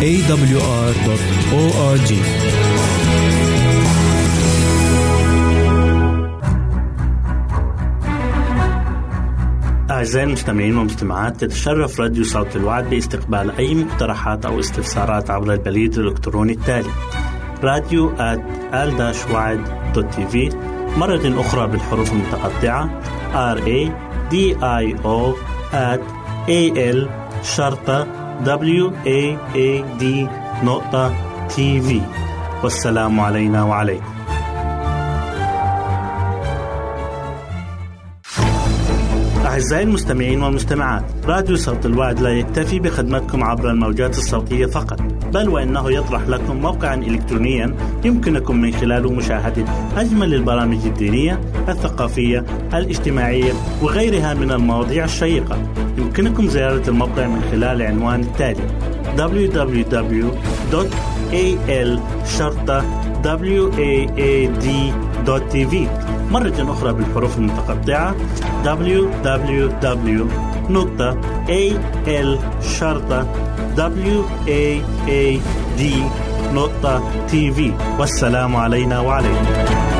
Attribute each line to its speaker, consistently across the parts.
Speaker 1: www.awr.org
Speaker 2: أعزائي المستمعين والمستمعات تتشرف راديو صوت الوعد باستقبال أي مقترحات أو استفسارات عبر البريد الإلكتروني التالي راديو at al مرة أخرى بالحروف المتقطعة R A D I O at A L شرطة W A A D نقطة تي في والسلام علينا وعليكم. أعزائي المستمعين والمستمعات راديو صوت الوعد لا يكتفي بخدمتكم عبر الموجات الصوتية فقط بل وإنه يطرح لكم موقعا إلكترونيا يمكنكم من خلاله مشاهدة أجمل البرامج الدينية الثقافية الاجتماعية وغيرها من المواضيع الشيقة. يمكنكم زيارة الموقع من خلال العنوان التالي www.al-waad.tv مرة أخرى بالحروف المتقطعة www.al-waad.tv والسلام علينا وعليكم.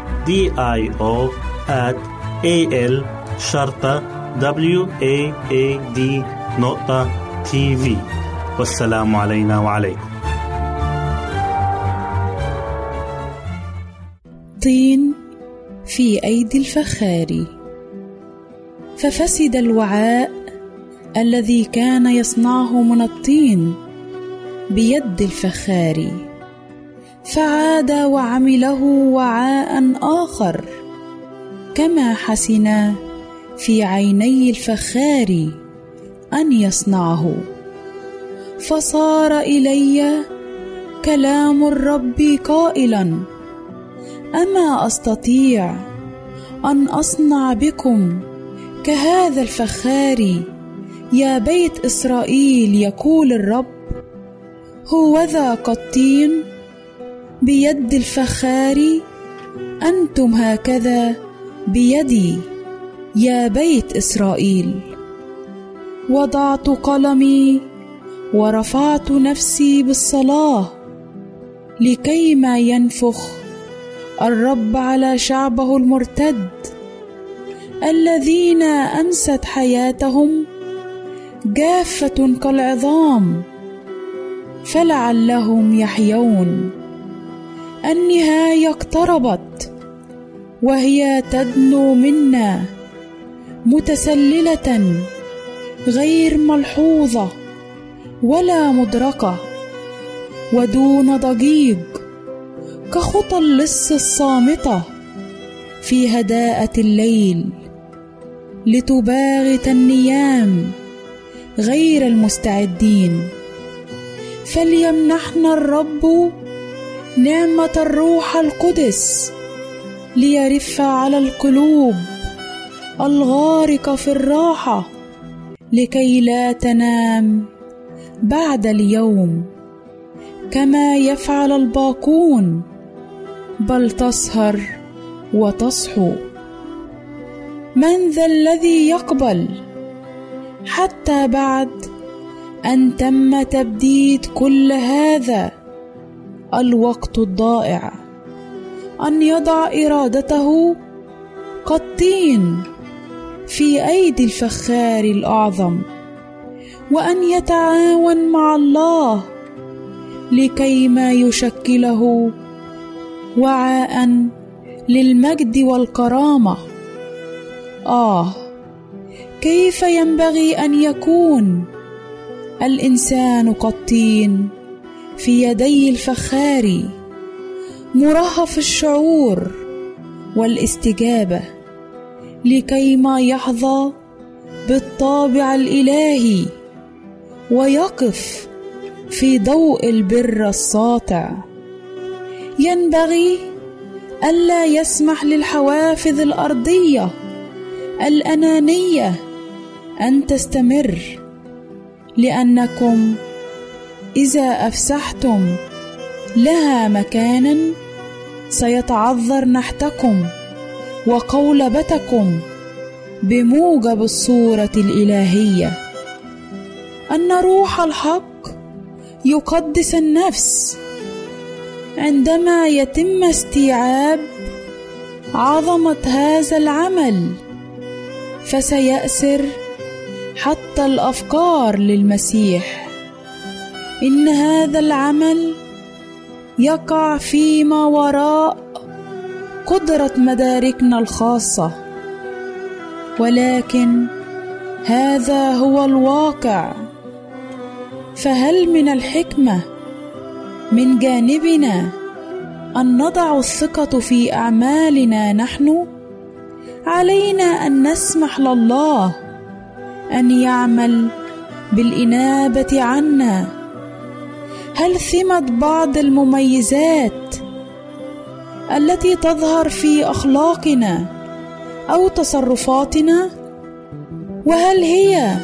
Speaker 2: O at A L شرطة W A A D نقطة تي في والسلام علينا وعليكم.
Speaker 3: طين في أيدي الفخار ففسد الوعاء الذي كان يصنعه من الطين بيد الفخار فعاد وعمله وعاء آخر كما حسن في عيني الفخار أن يصنعه. فصار إلي كلام الرب قائلا أما أستطيع أن أصنع بكم كهذا الفخار؟ يا بيت إسرائيل يقول الرب هوذا قطين بيد الفخار أنتم هكذا بيدي يا بيت إسرائيل. وضعت قلمي ورفعت نفسي بالصلاة لكيما ينفخ الرب على شعبه المرتد الذين امست حياتهم جافة كالعظام فلعلهم يحيون. النهايه اقتربت وهي تدنو منا متسللة غير ملحوظة ولا مدركة ودون ضجيج كخطى اللص الصامتة في هداءة الليل لتباغت النيام غير المستعدين. فليمنحنا الرب نعمة الروح القدس ليرف على القلوب الغارقه في الراحة لكي لا تنام بعد اليوم كما يفعل الباقون بل تسهر وتصحو. من ذا الذي يقبل؟ حتى بعد أن تم تبديد كل هذا الوقت الضائع. أن يضع إرادته كالطين في أيدي الفخار الأعظم وأن يتعاون مع الله لكي ما يشكله وعاء للمجد والكرامة. آه كيف ينبغي أن يكون الإنسان كالطين في يدي الفخار مرهف الشعور والاستجابة لكي ما يحظى بالطابع الإلهي ويقف في ضوء البر الساطع. ينبغي ألا يسمح للحوافز الأرضية الأنانية أن تستمر لأنكم إذا أفسحتم لها مكانا سيتعذر نحتكم وقولبتكم بموجب الصورة الإلهية. أن روح الحق يقدس النفس عندما يتم استيعاب عظمة هذا العمل فسيأسر حتى الأفكار للمسيح. إن هذا العمل يقع فيما وراء قدرة مداركنا الخاصة. ولكن هذا هو الواقع. فهل من الحكمة من جانبنا أن نضع الثقة في أعمالنا نحن؟ علينا أن نسمح لله أن يعمل بالإنابة عنا. هل ثمت بعض المميزات التي تظهر في أخلاقنا أو تصرفاتنا؟ وهل هي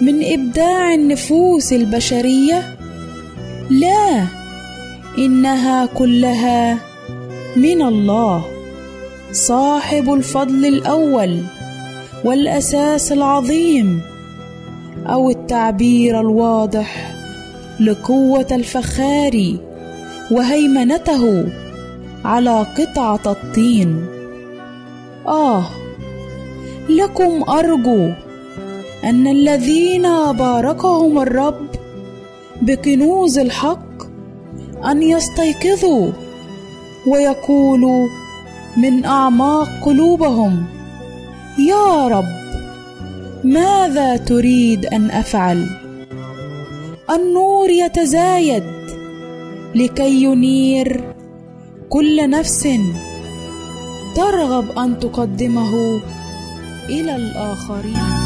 Speaker 3: من إبداع النفوس البشرية؟ لا إنها كلها من الله صاحب الفضل الأول والأساس العظيم أو التعبير الواضح. لقوة الفخار وهيمنته على قطعة الطين. آه لكم أرجو أن الذين باركهم الرب بكنوز الحق أن يستيقظوا ويقولوا من أعماق قلوبهم يا رب ماذا تريد أن أفعل؟ النور يتزايد لكي ينير كل نفس ترغب أن تقدمه إلى الآخرين.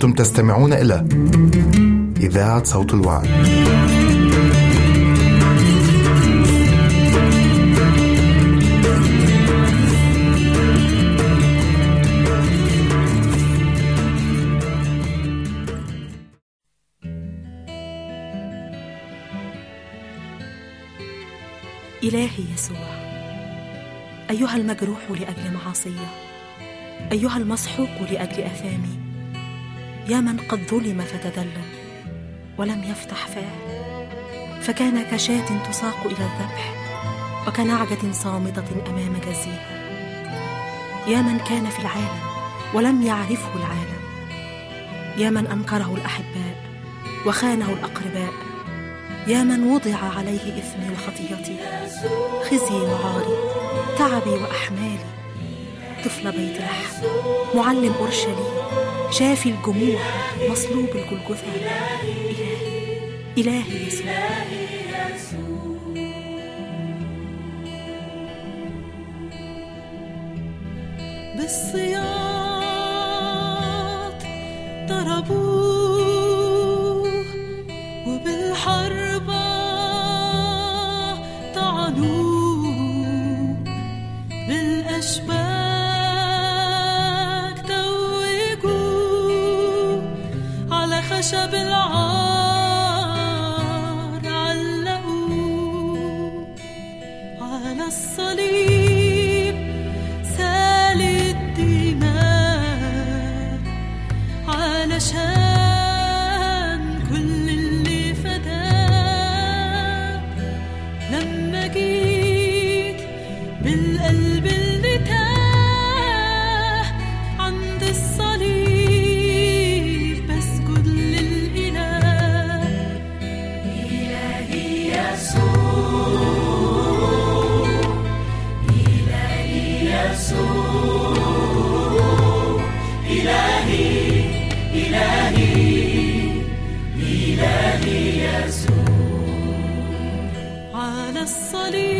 Speaker 4: أنتم تستمعون إلى إذاعة صوت الوعد.
Speaker 5: إلهي يسوع أيها المجروح لأجل معاصية أيها المسحوق لأجل آثامي يا من قد ظلم فتذلل ولم يفتح فاه. فكان كشاة تساق إلى الذبح وكنعجة صامتة أمام جزيها يا من كان في العالم ولم يعرفه العالم. يا من أنكره الأحباء وخانه الأقرباء. يا من وضع عليه إثمي وخطيتي خزي وعاري تعبي وأحمالي. طفل بيت لحم معلم أورشليم. شافي الجموع مصلوب الجلجثة. إلهي إلهي يسوع.
Speaker 6: بالصياط الصليب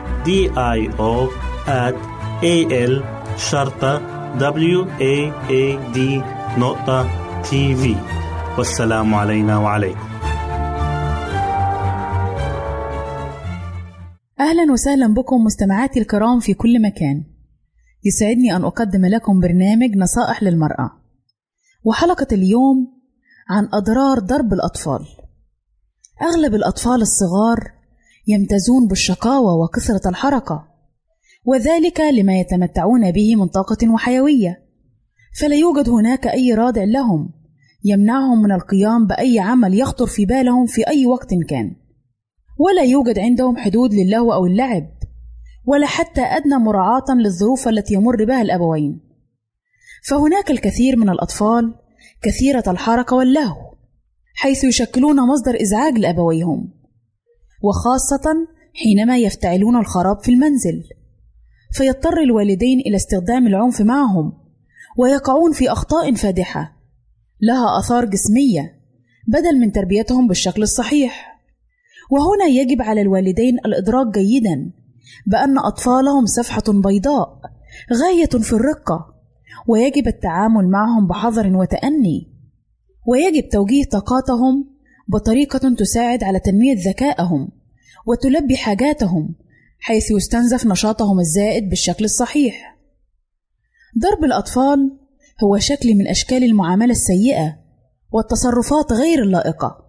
Speaker 2: D I O at A L شرطة W A A D نقطة تي في والسلام علينا وعليكم.
Speaker 3: أهلا وسهلا بكم مستمعاتي الكرام في كل مكان. يسعدني أن أقدم لكم برنامج نصائح للمرأة. وحلقة اليوم عن أضرار ضرب الأطفال. أغلب الأطفال الصغار يمتازون بالشقاوة وكثرة الحركة. وذلك لما يتمتعون به من طاقة وحيوية. فلا يوجد هناك أي رادع لهم. يمنعهم من القيام بأي عمل يخطر في بالهم في أي وقت كان. ولا يوجد عندهم حدود للهو أو اللعب. ولا حتى أدنى مراعاة للظروف التي يمر بها الأبوين. فهناك الكثير من الأطفال كثيرة الحركة واللهو حيث يشكلون مصدر إزعاج لأبويهم. وخاصة حينما يفتعلون الخراب في المنزل. فيضطر الوالدين إلى استخدام العنف معهم ويقعون في أخطاء فادحة لها آثار جسمية بدل من تربيتهم بالشكل الصحيح. وهنا يجب على الوالدين الإدراك جيدا بأن أطفالهم صفحة بيضاء غاية في الرقة ويجب التعامل معهم بحذر وتأني. ويجب توجيه طاقاتهم بطريقة تساعد على تنمية ذكائهم وتلبي حاجاتهم حيث يستنزف نشاطهم الزائد بالشكل الصحيح. ضرب الأطفال هو شكل من أشكال المعاملة السيئة والتصرفات غير اللائقة،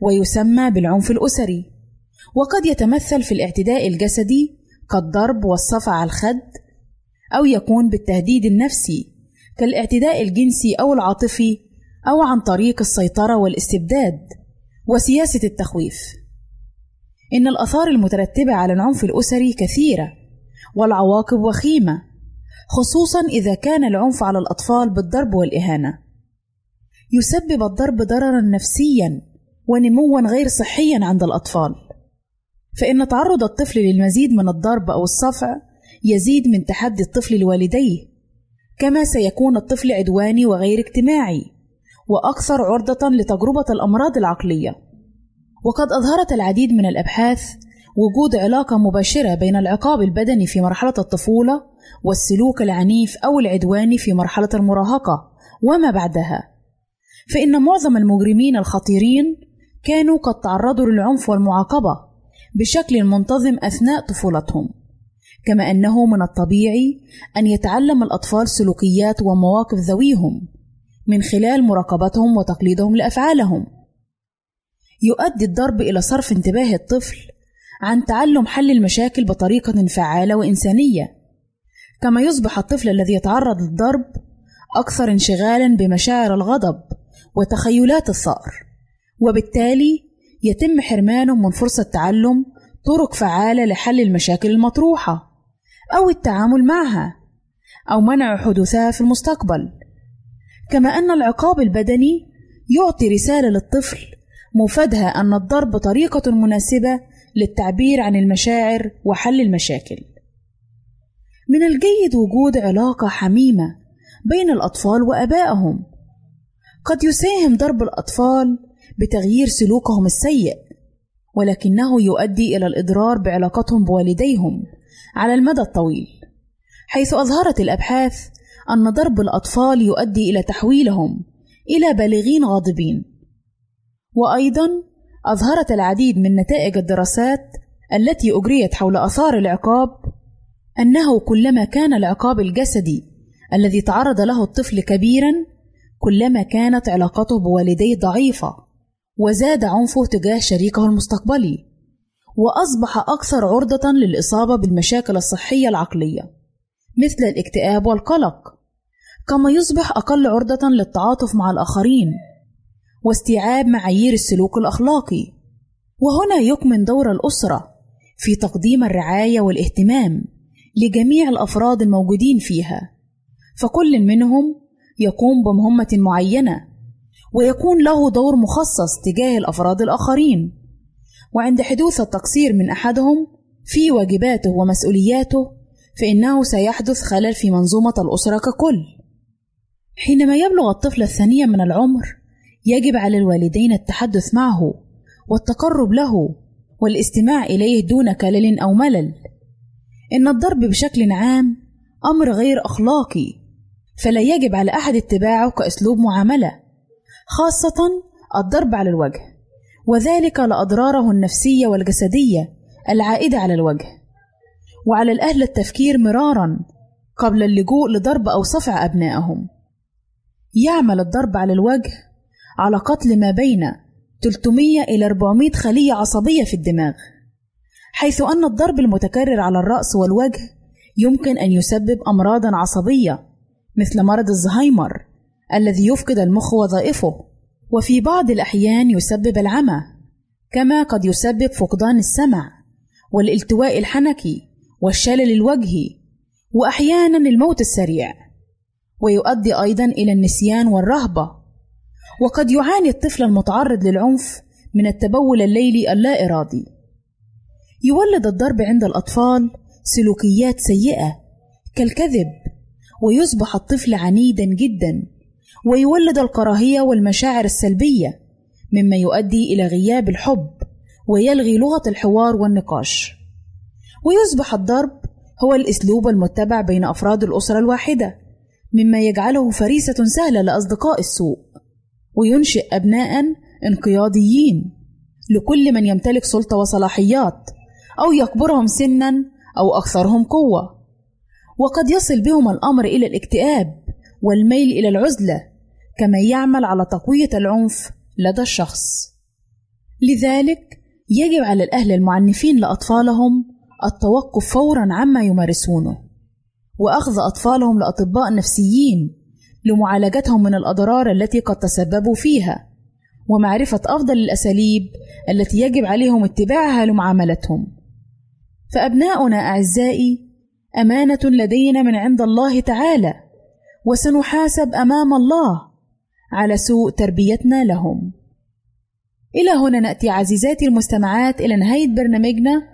Speaker 3: ويسمى بالعنف الأسري، وقد يتمثل في الاعتداء الجسدي كالضرب والصفع على الخد، أو يكون بالتهديد النفسي كالاعتداء الجنسي أو العاطفي أو عن طريق السيطرة والاستبداد وسياسة التخويف. إن الآثار المترتبة على العنف الأسري كثيرة والعواقب وخيمة خصوصا إذا كان العنف على الأطفال بالضرب والإهانة. يسبب الضرب ضررا نفسيا ونموا غير صحيا عند الأطفال. فإن تعرض الطفل للمزيد من الضرب أو الصفع يزيد من تحدي الطفل لوالديه كما سيكون الطفل عدواني وغير اجتماعي. وأكثر عرضة لتجربة الأمراض العقلية. وقد أظهرت العديد من الأبحاث وجود علاقة مباشرة بين العقاب البدني في مرحلة الطفولة والسلوك العنيف أو العدواني في مرحلة المراهقة وما بعدها. فإن معظم المجرمين الخطيرين كانوا قد تعرضوا للعنف والمعاقبة بشكل منتظم أثناء طفولتهم كما أنه من الطبيعي أن يتعلم الأطفال سلوكيات ومواقف ذويهم. من خلال مراقبتهم وتقليدهم لأفعالهم. يؤدي الضرب إلى صرف انتباه الطفل عن تعلم حل المشاكل بطريقة فعالة وإنسانية. كما يصبح الطفل الذي يتعرض للضرب أكثر انشغالا بمشاعر الغضب وتخيلات الثأر وبالتالي يتم حرمانه من فرصة تعلم طرق فعالة لحل المشاكل المطروحة أو التعامل معها أو منع حدوثها في المستقبل. كما أن العقاب البدني يعطي رسالة للطفل مفادها أن الضرب طريقة مناسبة للتعبير عن المشاعر وحل المشاكل. من الجيد وجود علاقة حميمة بين الأطفال وآبائهم. قد يساهم ضرب الأطفال بتغيير سلوكهم السيء، ولكنه يؤدي إلى الإضرار بعلاقتهم بوالديهم على المدى الطويل، حيث أظهرت الأبحاث أن ضرب الأطفال يؤدي إلى تحويلهم إلى بالغين غاضبين. وأيضا أظهرت العديد من نتائج الدراسات التي أجريت حول آثار العقاب أنه كلما كان العقاب الجسدي الذي تعرض له الطفل كبيرا كلما كانت علاقته بوالديه ضعيفة وزاد عنفه تجاه شريكه المستقبلي وأصبح أكثر عرضة للإصابة بالمشاكل الصحية العقلية مثل الاكتئاب والقلق كما يصبح أقل عرضة للتعاطف مع الآخرين واستيعاب معايير السلوك الأخلاقي. وهنا يكمن دور الأسرة في تقديم الرعاية والاهتمام لجميع الأفراد الموجودين فيها. فكل منهم يقوم بمهمة معينة ويكون له دور مخصص تجاه الأفراد الآخرين. وعند حدوث التقصير من أحدهم في واجباته ومسؤولياته فإنه سيحدث خلل في منظومة الأسرة ككل. حينما يبلغ الطفل الثانية من العمر يجب على الوالدين التحدث معه والتقرب له والاستماع إليه دون كلل أو ملل. إن الضرب بشكل عام أمر غير أخلاقي فلا يجب على أحد اتباعه كأسلوب معاملة خاصة الضرب على الوجه وذلك لأضراره النفسية والجسدية العائدة على الوجه. وعلى الأهل التفكير مرارا قبل اللجوء لضرب أو صفع أبنائهم. يعمل الضرب على الوجه على قتل ما بين 300 إلى 400 خلية عصبية في الدماغ حيث أن الضرب المتكرر على الرأس والوجه يمكن أن يسبب أمراضا عصبية مثل مرض الزهايمر الذي يفقد المخ وظائفه وفي بعض الأحيان يسبب العمى كما قد يسبب فقدان السمع والالتواء الحنكي والشلل الوجهي وأحيانا الموت السريع ويؤدي أيضا إلى النسيان والرهبة. وقد يعاني الطفل المتعرض للعنف من التبول الليلي اللا إرادي. يولد الضرب عند الأطفال سلوكيات سيئة كالكذب ويصبح الطفل عنيدا جدا. ويولد الكراهية والمشاعر السلبية مما يؤدي إلى غياب الحب ويلغي لغة الحوار والنقاش. ويصبح الضرب هو الأسلوب المتبع بين أفراد الأسرة الواحدة مما يجعله فريسة سهلة لأصدقاء السوء وينشئ أبناء انقياديين لكل من يمتلك سلطة وصلاحيات أو يكبرهم سنا أو أكثرهم قوة. وقد يصل بهم الأمر إلى الاكتئاب والميل إلى العزلة كما يعمل على تقوية العنف لدى الشخص. لذلك يجب على الأهل المعنفين لأطفالهم التوقف فورا عما يمارسونه وأخذ أطفالهم لأطباء نفسيين لمعالجتهم من الأضرار التي قد تسببوا فيها ومعرفة أفضل الأساليب التي يجب عليهم اتباعها لمعاملتهم. فأبناؤنا أعزائي أمانة لدينا من عند الله تعالى وسنحاسب أمام الله على سوء تربيتنا لهم. إلى هنا نأتي عزيزاتي المستمعات إلى نهاية برنامجنا.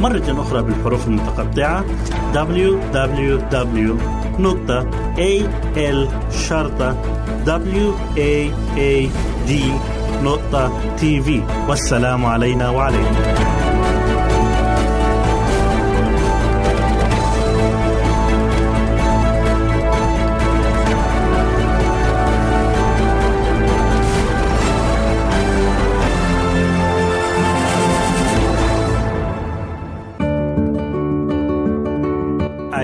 Speaker 2: مرة أخرى بالحروف المتقطعة www.al-waad.tv والسلام علينا وعليكم.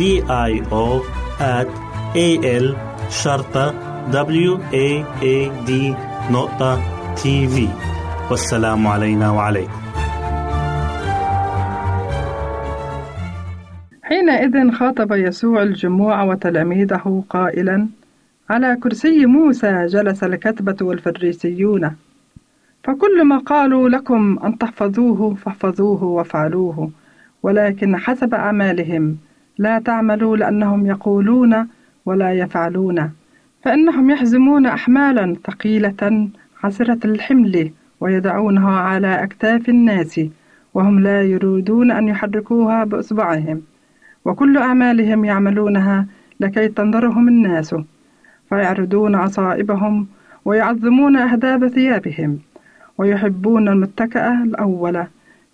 Speaker 2: I O at A L شرطة W A A D نقطة T V والسلام علينا وعليكم.
Speaker 7: حينئذ خاطب يسوع الجموع وتلاميذه قائلا على كرسي موسى جلس الكتبة والفريسيون. فكل ما قالوا لكم أن تحفظوه فاحفظوه وافعلوه ولكن حسب أعمالهم لا تعملوا لأنهم يقولون ولا يفعلون فإنهم يحزمون أحمالا ثقيلة عسرة الحمل ويدعونها على أكتاف الناس وهم لا يريدون أن يحركوها بإصبعهم وكل أعمالهم يعملونها لكي تنظرهم الناس فيعرضون عصائبهم ويعظمون أهداب ثيابهم ويحبون المتكأ الأول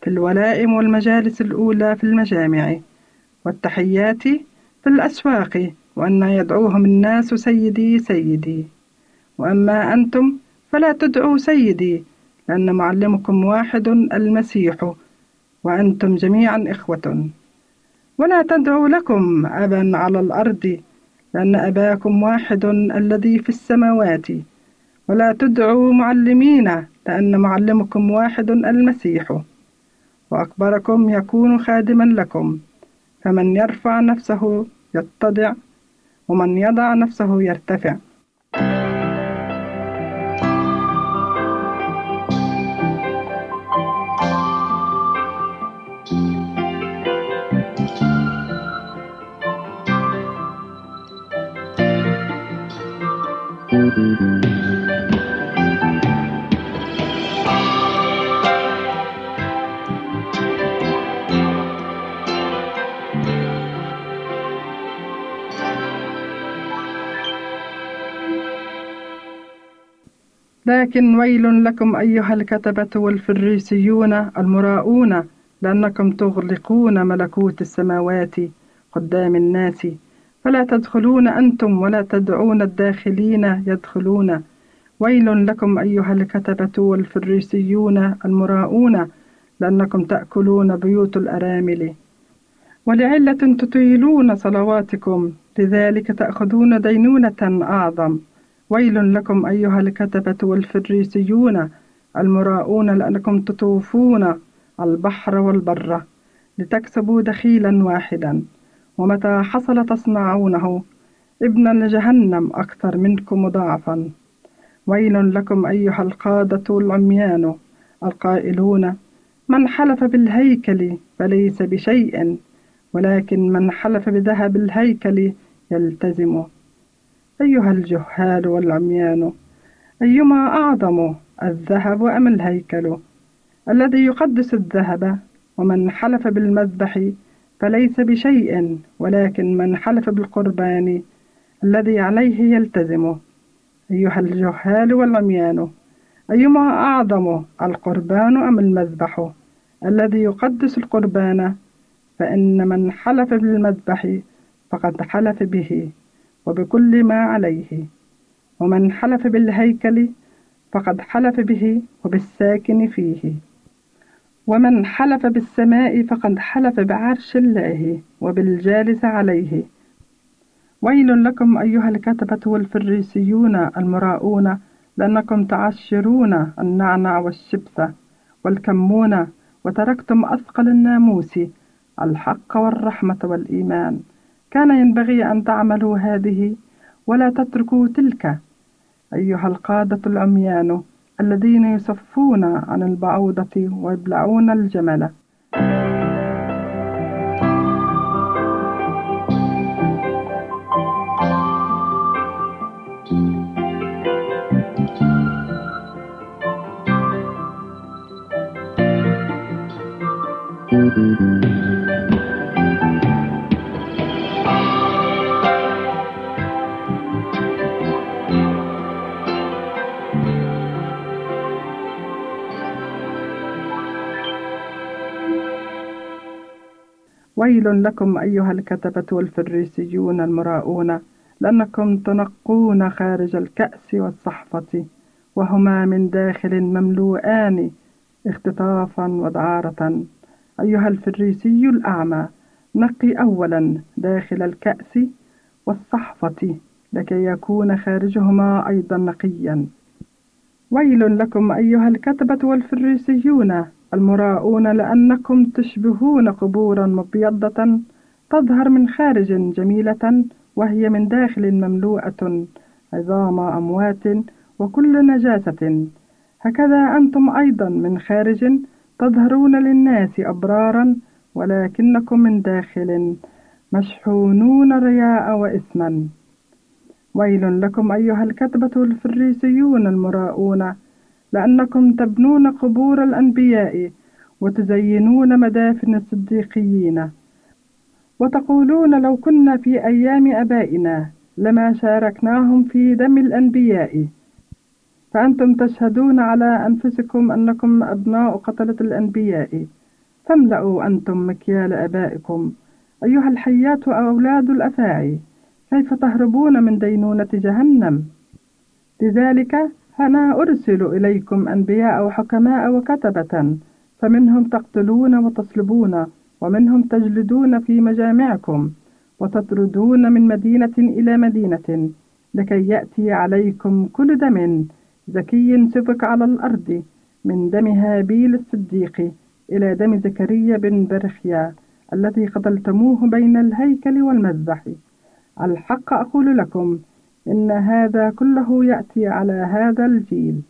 Speaker 7: في الولائم والمجالس الأولى في المجامع. والتحيات في الأسواق وأن يدعوهم الناس سيدي سيدي. وأما أنتم فلا تدعوا سيدي لأن معلمكم واحد المسيح وأنتم جميعا إخوة. ولا تدعوا لكم أبا على الأرض لأن أباكم واحد الذي في السماوات. ولا تدعوا معلمين لأن معلمكم واحد المسيح. وأكبركم يكون خادما لكم. فمن يرفع نفسه يتضع ومن يضع نفسه يرتفع. لكن ويل لكم أيها الكتبة والفريسيون المراؤون لأنكم تغلقون ملكوت السماوات قدام الناس. فلا تدخلون أنتم ولا تدعون الداخلين يدخلون. ويل لكم أيها الكتبة والفريسيون المراؤون لأنكم تأكلون بيوت الأرامل. ولعلة تطيلون صلواتكم لذلك تأخذون دينونة أعظم. ويل لكم أيها الكتبة والفريسيون المراؤون لأنكم تطوفون البحر والبر لتكسبوا دخيلا واحدا. ومتى حصل تصنعونه؟ إبن لجهنم أكثر منكم مضاعفا ويل لكم أيها القادة العميان القائلون من حلف بالهيكل فليس بشيء ولكن من حلف بذهب الهيكل يلتزم. أيها الجهال والعميان أيما أعظم الذهب أم الهيكل؟ الذي يقدس الذهب ومن حلف بالمذبح فليس بشيء ولكن من حلف بالقربان الذي عليه يلتزم. أيها الجهال والعميان أيما أعظم القربان أم المذبح؟ الذي يقدس القربان فإن من حلف بالمذبح فقد حلف به. وبكل ما عليه. ومن حلف بالهيكل فقد حلف به وبالساكن فيه. ومن حلف بالسماء فقد حلف بعرش الله وبالجالس عليه. ويل لكم أيها الكتبة والفريسيون المراؤون لأنكم تعشرون النعنع والشبث والكمون وتركتم أثقل الناموس الحق والرحمة والإيمان. كان ينبغي أن تعملوا هذه ولا تتركوا تلك. أيها القادة العميان الذين يصفون عن البعوضة ويبلعون الجمل. ويل لكم أيها الكتبة والفريسيون المراؤون لأنكم تنقون خارج الكأس والصحفة وهما من داخل مملوءان اختطافا ودعارة أيها الفريسي الأعمى نقي أولا داخل الكأس والصحفة لكي يكون خارجهما أيضا نقيا. ويل لكم أيها الكتبة والفريسيون المراؤون لأنكم تشبهون قبورا مبيضة تظهر من خارج جميلة وهي من داخل مملوءة عظام أموات وكل نجاسة. هكذا أنتم أيضا من خارج تظهرون للناس أبرارا ولكنكم من داخل مشحونون رياء وإثما. ويل لكم أيها الكتبة الفريسيون المراؤون لأنكم تبنون قبور الأنبياء وتزينون مدافن الصديقيين. وتقولون لو كنا في أيام أبائنا لما شاركناهم في دم الأنبياء. فأنتم تشهدون على أنفسكم أنكم أبناء قتلة الأنبياء. فاملأوا أنتم مكيال أبائكم. أيها الحيات أولاد الأفاعي كيف تهربون من دينونة جهنم؟ لذلك أنا أرسل إليكم أنبياء وحكماء وكتبة فمنهم تقتلون وتصلبون ومنهم تجلدون في مجامعكم وتطردون من مدينة إلى مدينة لكي يأتي عليكم كل دم زكي سفك على الأرض من دم هابيل الصديق إلى دم زكريا بن برخيا الذي قتلتموه بين الهيكل والمذبح. الحق أقول لكم إن هذا كله يأتي على هذا الجيل.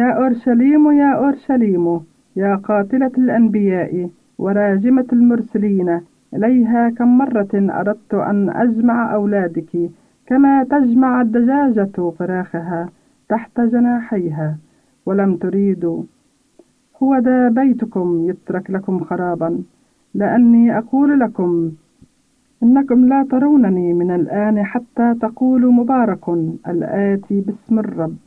Speaker 7: يا أورشليم يا أورشليم يا قاتلة الأنبياء وراجمة المرسلين إليها كم مرة أردت أن أجمع أولادك كما تجمع الدجاجة فراخها تحت جناحيها ولم تريدوا هو ذا بيتكم يترك لكم خرابا لأني أقول لكم إنكم لا ترونني من الآن حتى تقولوا مبارك الآتي باسم الرب.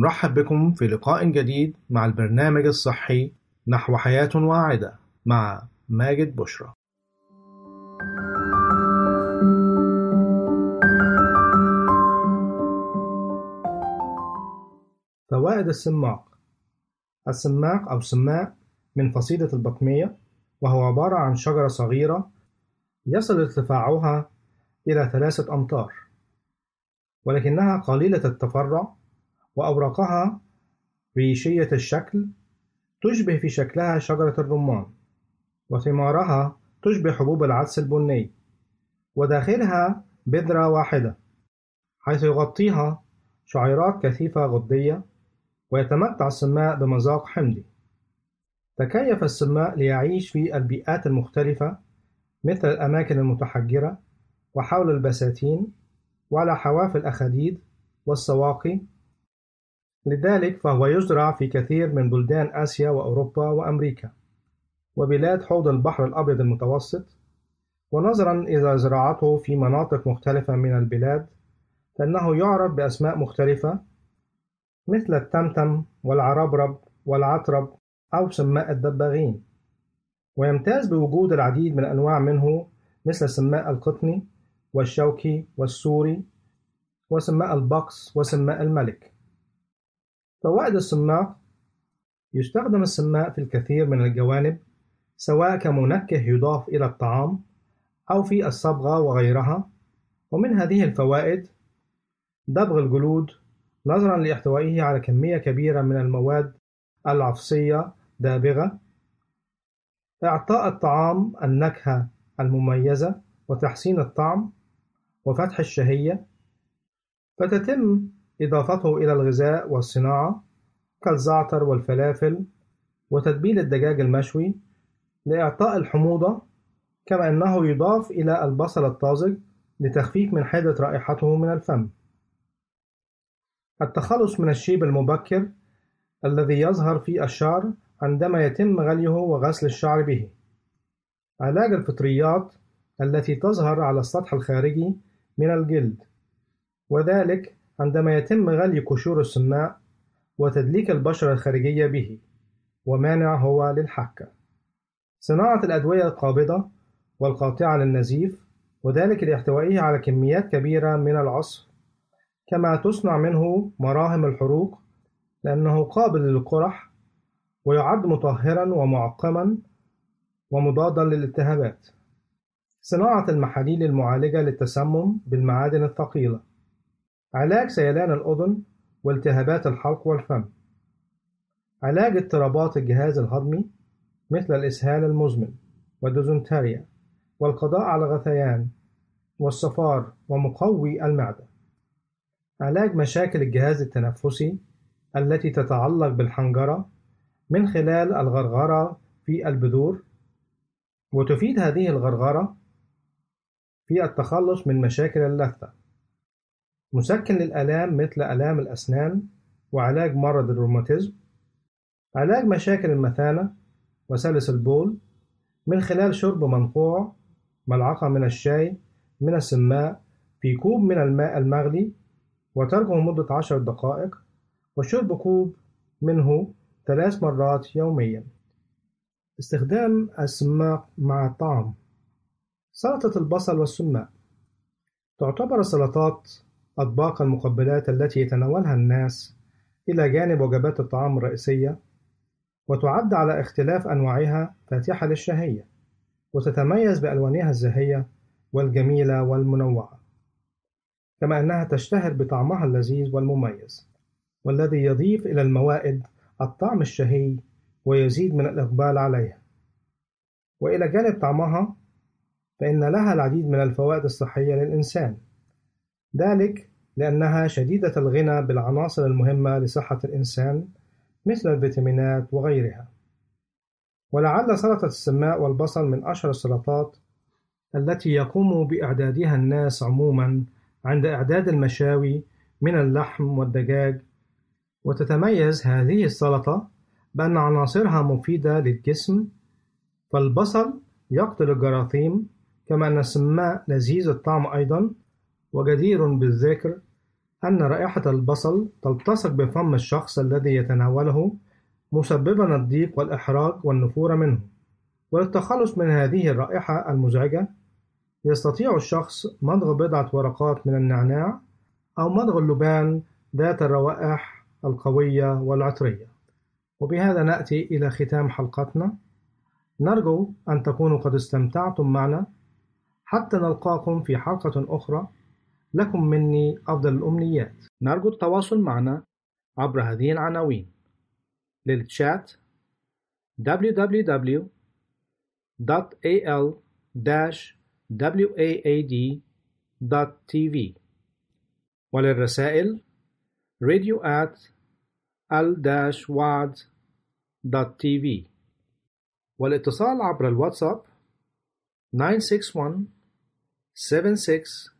Speaker 8: نرحب بكم في لقاء جديد مع البرنامج الصحي نحو حياة واعدة مع ماجد بشرى. فوائد السماق. السماق أو سماق من فصيلة البطمية وهو عبارة عن شجرة صغيرة يصل ارتفاعها إلى ثلاثة أمتار ولكنها قليلة التفرع وأوراقها ريشية الشكل تشبه في شكلها شجرة الرمان وثمارها تشبه حبوب العدس البني وداخلها بذرة واحدة حيث يغطيها شعيرات كثيفة غدية ويتمتع السماء بمذاق حمضي. تكيف السماء ليعيش في البيئات المختلفة مثل الأماكن المتحجرة وحول البساتين وعلى حواف الأخاديد والسواقي لذلك فهو يزرع في كثير من بلدان آسيا وأوروبا وأمريكا وبلاد حوض البحر الأبيض المتوسط. ونظرا إلى زراعته في مناطق مختلفة من البلاد فإنه يعرف بأسماء مختلفة مثل التمتم والعربرب والعطرب أو سماء الدباغين. ويمتاز بوجود العديد من الأنواع منه مثل سماء القطني والشوكي والسوري وسماء البقس وسماء الملك. فوائد السماق يستخدم السماء في الكثير من الجوانب سواء كمنكه يضاف إلى الطعام أو في الصبغة وغيرها. ومن هذه الفوائد دبغ الجلود نظرا لإحتوائه على كمية كبيرة من المواد العفصية دابغة إعطاء الطعام النكهة المميزة وتحسين الطعم وفتح الشهية. فتتم إضافته إلى الغذاء والصناعة كالزعتر والفلافل وتتبيل الدجاج المشوي لإعطاء الحموضة كما أنه يضاف إلى البصل الطازج لتخفيف من حدة رائحته من الفم. التخلص من الشيب المبكر الذي يظهر في الشعر عندما يتم غليه وغسل الشعر به. علاج الفطريات التي تظهر على السطح الخارجي من الجلد وذلك عندما يتم غلي قشور السماء وتدليك البشرة الخارجية به ومانع هو للحكة صناعة الأدوية القابضة والقاطعة للنزيف وذلك لاحتوائه على كميات كبيرة من العصف كما تصنع منه مراهم الحروق لأنه قابل للقرح ويعد مطهرا ومعقما ومضادا للالتهابات. صناعة المحاليل المعالجة للتسمم بالمعادن الثقيلة. علاج سيلان الأذن والتهابات الحلق والفم. علاج اضطرابات الجهاز الهضمي مثل الإسهال المزمن والديزنتريا والقضاء على الغثيان والصفار ومقوي المعدة. علاج مشاكل الجهاز التنفسي التي تتعلق بالحنجرة من خلال الغرغرة في البذور. وتفيد هذه الغرغرة في التخلص من مشاكل اللثة. مسكن للآلام مثل آلام الأسنان وعلاج مرض الروماتيزم علاج مشاكل المثانة وسلس البول من خلال شرب منقوع ملعقة من الشاي من السماء في كوب من الماء المغلي وتركه مدة عشر دقائق وشرب كوب منه ثلاث مرات يوميا. استخدام السماق مع الطعام سلطة البصل والسماق تعتبر السلطات أطباق المقبلات التي يتناولها الناس إلى جانب وجبات الطعام الرئيسية وتعد على اختلاف أنواعها فاتحة للشهية وتتميز بألوانها الزاهية والجميلة والمنوعة كما أنها تشتهر بطعمها اللذيذ والمميز والذي يضيف إلى الموائد الطعم الشهي ويزيد من الإقبال عليها. وإلى جانب طعمها فإن لها العديد من الفوائد الصحية للإنسان ذلك لأنها شديدة الغنى بالعناصر المهمة لصحة الإنسان مثل الفيتامينات وغيرها. ولعل سلطة السماء والبصل من أشهر السلطات التي يقوم بإعدادها الناس عموما عند إعداد المشاوي من اللحم والدجاج. وتتميز هذه السلطة بأن عناصرها مفيدة للجسم فالبصل يقتل الجراثيم كما أن السماء لذيذ الطعم أيضا وجدير بالذكر أن رائحة البصل تلتصق بفم الشخص الذي يتناوله مسببا الضيق والإحراج والنفور منه. وللتخلص من هذه الرائحة المزعجة يستطيع الشخص مضغ بضعة ورقات من النعناع أو مضغ اللبان ذات الروائح القوية والعطرية. وبهذا نأتي إلى ختام حلقتنا. نرجو أن تكونوا قد استمتعتم معنا. حتى نلقاكم في حلقة أخرى. لكم مني أفضل الأمنيات. نرجو التواصل معنا عبر هذه العناوين. للتشات www.al-waad.tv وللرسائل radio at al-waad.tv والاتصال عبر الواتساب 961 76